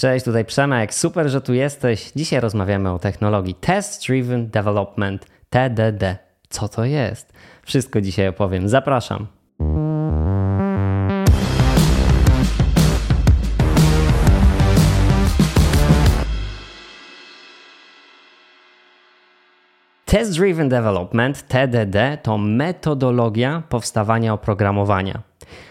Cześć, tutaj Przemek. Super, że tu jesteś. Dzisiaj rozmawiamy o technologii Test Driven Development TDD. Co to jest? Wszystko dzisiaj opowiem. Zapraszam. Test Driven Development, TDD, to metodologia powstawania oprogramowania.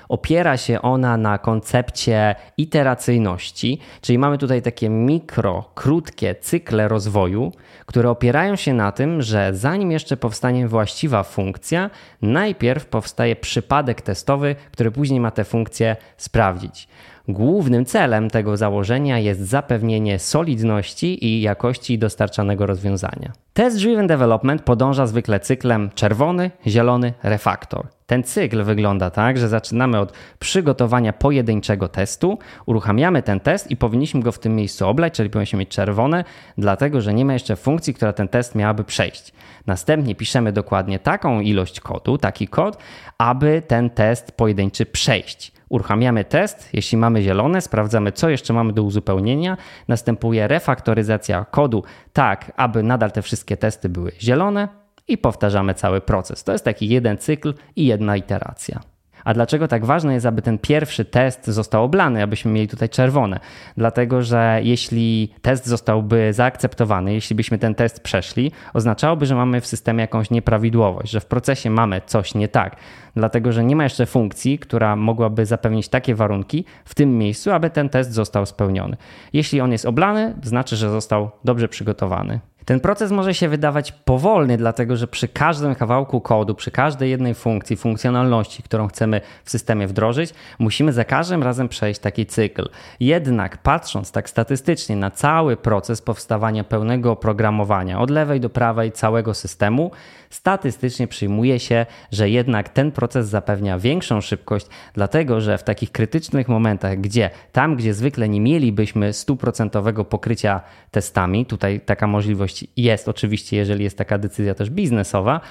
Opiera się ona na koncepcie iteracyjności, czyli mamy tutaj takie mikro, krótkie cykle rozwoju, które opierają się na tym, że zanim jeszcze powstanie właściwa funkcja, najpierw powstaje przypadek testowy, który później ma tę funkcję sprawdzić. Głównym celem tego założenia jest zapewnienie solidności i jakości dostarczanego rozwiązania. Test Driven Development podąża zwykle cyklem czerwony, zielony, refaktor. Ten cykl wygląda tak, że zaczynamy od przygotowania pojedynczego testu, uruchamiamy ten test i powinniśmy go w tym miejscu oblać, czyli powinniśmy mieć czerwone, dlatego że nie ma jeszcze funkcji, która ten test miałaby przejść. Następnie piszemy dokładnie taką ilość kodu, taki kod, aby ten test pojedynczy przejść. Uruchamiamy test, jeśli mamy zielone, sprawdzamy co jeszcze mamy do uzupełnienia. Następuje refaktoryzacja kodu tak, aby nadal te wszystkie testy były zielone i powtarzamy cały proces. To jest taki jeden cykl i jedna iteracja. A dlaczego tak ważne jest, aby ten pierwszy test został oblany, abyśmy mieli tutaj czerwone? Dlatego, że jeśli test zostałby zaakceptowany, jeśli byśmy ten test przeszli, oznaczałoby, że mamy w systemie jakąś nieprawidłowość, że w procesie mamy coś nie tak, dlatego że nie ma jeszcze funkcji, która mogłaby zapewnić takie warunki w tym miejscu, aby ten test został spełniony. Jeśli on jest oblany, znaczy, że został dobrze przygotowany. Ten proces może się wydawać powolny, dlatego że przy każdym kawałku kodu, przy każdej jednej funkcji, funkcjonalności, którą chcemy w systemie wdrożyć, musimy za każdym razem przejść taki cykl. Jednak patrząc tak statystycznie na cały proces powstawania pełnego oprogramowania, od lewej do prawej całego systemu, statystycznie przyjmuje się, że jednak ten proces zapewnia większą szybkość, dlatego że w takich krytycznych momentach, gdzie tam, gdzie zwykle nie mielibyśmy stuprocentowego pokrycia testami, tutaj taka możliwość jest oczywiście, jeżeli jest taka decyzja też biznesowa,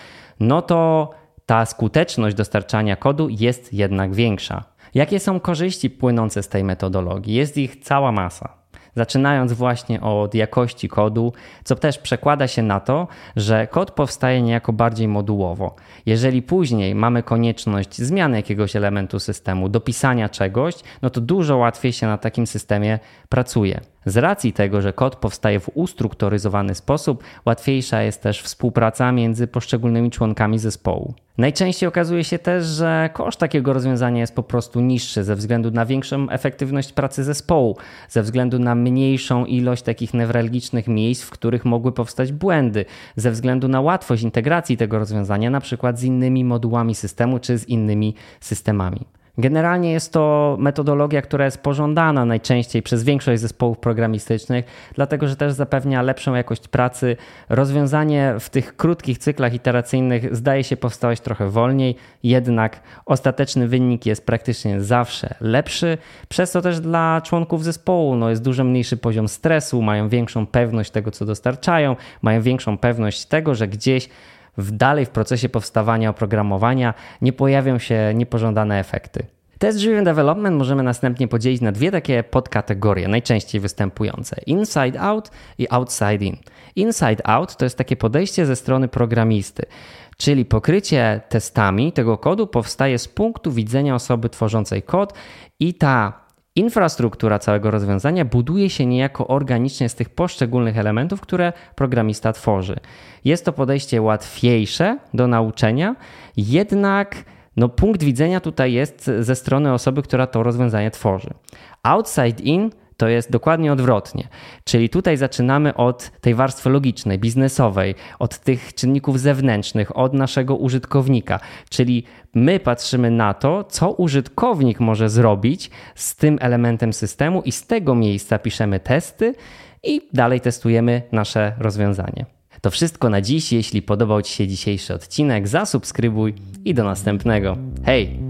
no to ta skuteczność dostarczania kodu jest jednak większa. Jakie są korzyści płynące z tej metodologii? Jest ich cała masa zaczynając właśnie od jakości kodu, co też przekłada się na to, że kod powstaje niejako bardziej modułowo. Jeżeli później mamy konieczność zmiany jakiegoś elementu systemu, dopisania czegoś, no to dużo łatwiej się na takim systemie pracuje. Z racji tego, że kod powstaje w ustrukturyzowany sposób, łatwiejsza jest też współpraca między poszczególnymi członkami zespołu. Najczęściej okazuje się też, że koszt takiego rozwiązania jest po prostu niższy ze względu na większą efektywność pracy zespołu, ze względu na mniejszą ilość takich newralgicznych miejsc, w których mogły powstać błędy, ze względu na łatwość integracji tego rozwiązania, na przykład z innymi modułami systemu czy z innymi systemami. Generalnie jest to metodologia, która jest pożądana najczęściej przez większość zespołów programistycznych, dlatego że też zapewnia lepszą jakość pracy. Rozwiązanie w tych krótkich cyklach iteracyjnych zdaje się powstawać trochę wolniej, jednak ostateczny wynik jest praktycznie zawsze lepszy. Przez to też dla członków zespołu no, jest dużo mniejszy poziom stresu, mają większą pewność tego, co dostarczają, mają większą pewność tego, że gdzieś w dalej w procesie powstawania oprogramowania nie pojawią się niepożądane efekty. Test Driven Development możemy następnie podzielić na dwie takie podkategorie, najczęściej występujące: inside out i outside in. Inside out to jest takie podejście ze strony programisty, czyli pokrycie testami tego kodu powstaje z punktu widzenia osoby tworzącej kod i ta Infrastruktura całego rozwiązania buduje się niejako organicznie z tych poszczególnych elementów, które programista tworzy. Jest to podejście łatwiejsze do nauczenia, jednak no, punkt widzenia tutaj jest ze strony osoby, która to rozwiązanie tworzy. Outside in to jest dokładnie odwrotnie. Czyli tutaj zaczynamy od tej warstwy logicznej, biznesowej, od tych czynników zewnętrznych, od naszego użytkownika. Czyli my patrzymy na to, co użytkownik może zrobić z tym elementem systemu, i z tego miejsca piszemy testy i dalej testujemy nasze rozwiązanie. To wszystko na dziś. Jeśli podobał Ci się dzisiejszy odcinek, zasubskrybuj i do następnego. Hej!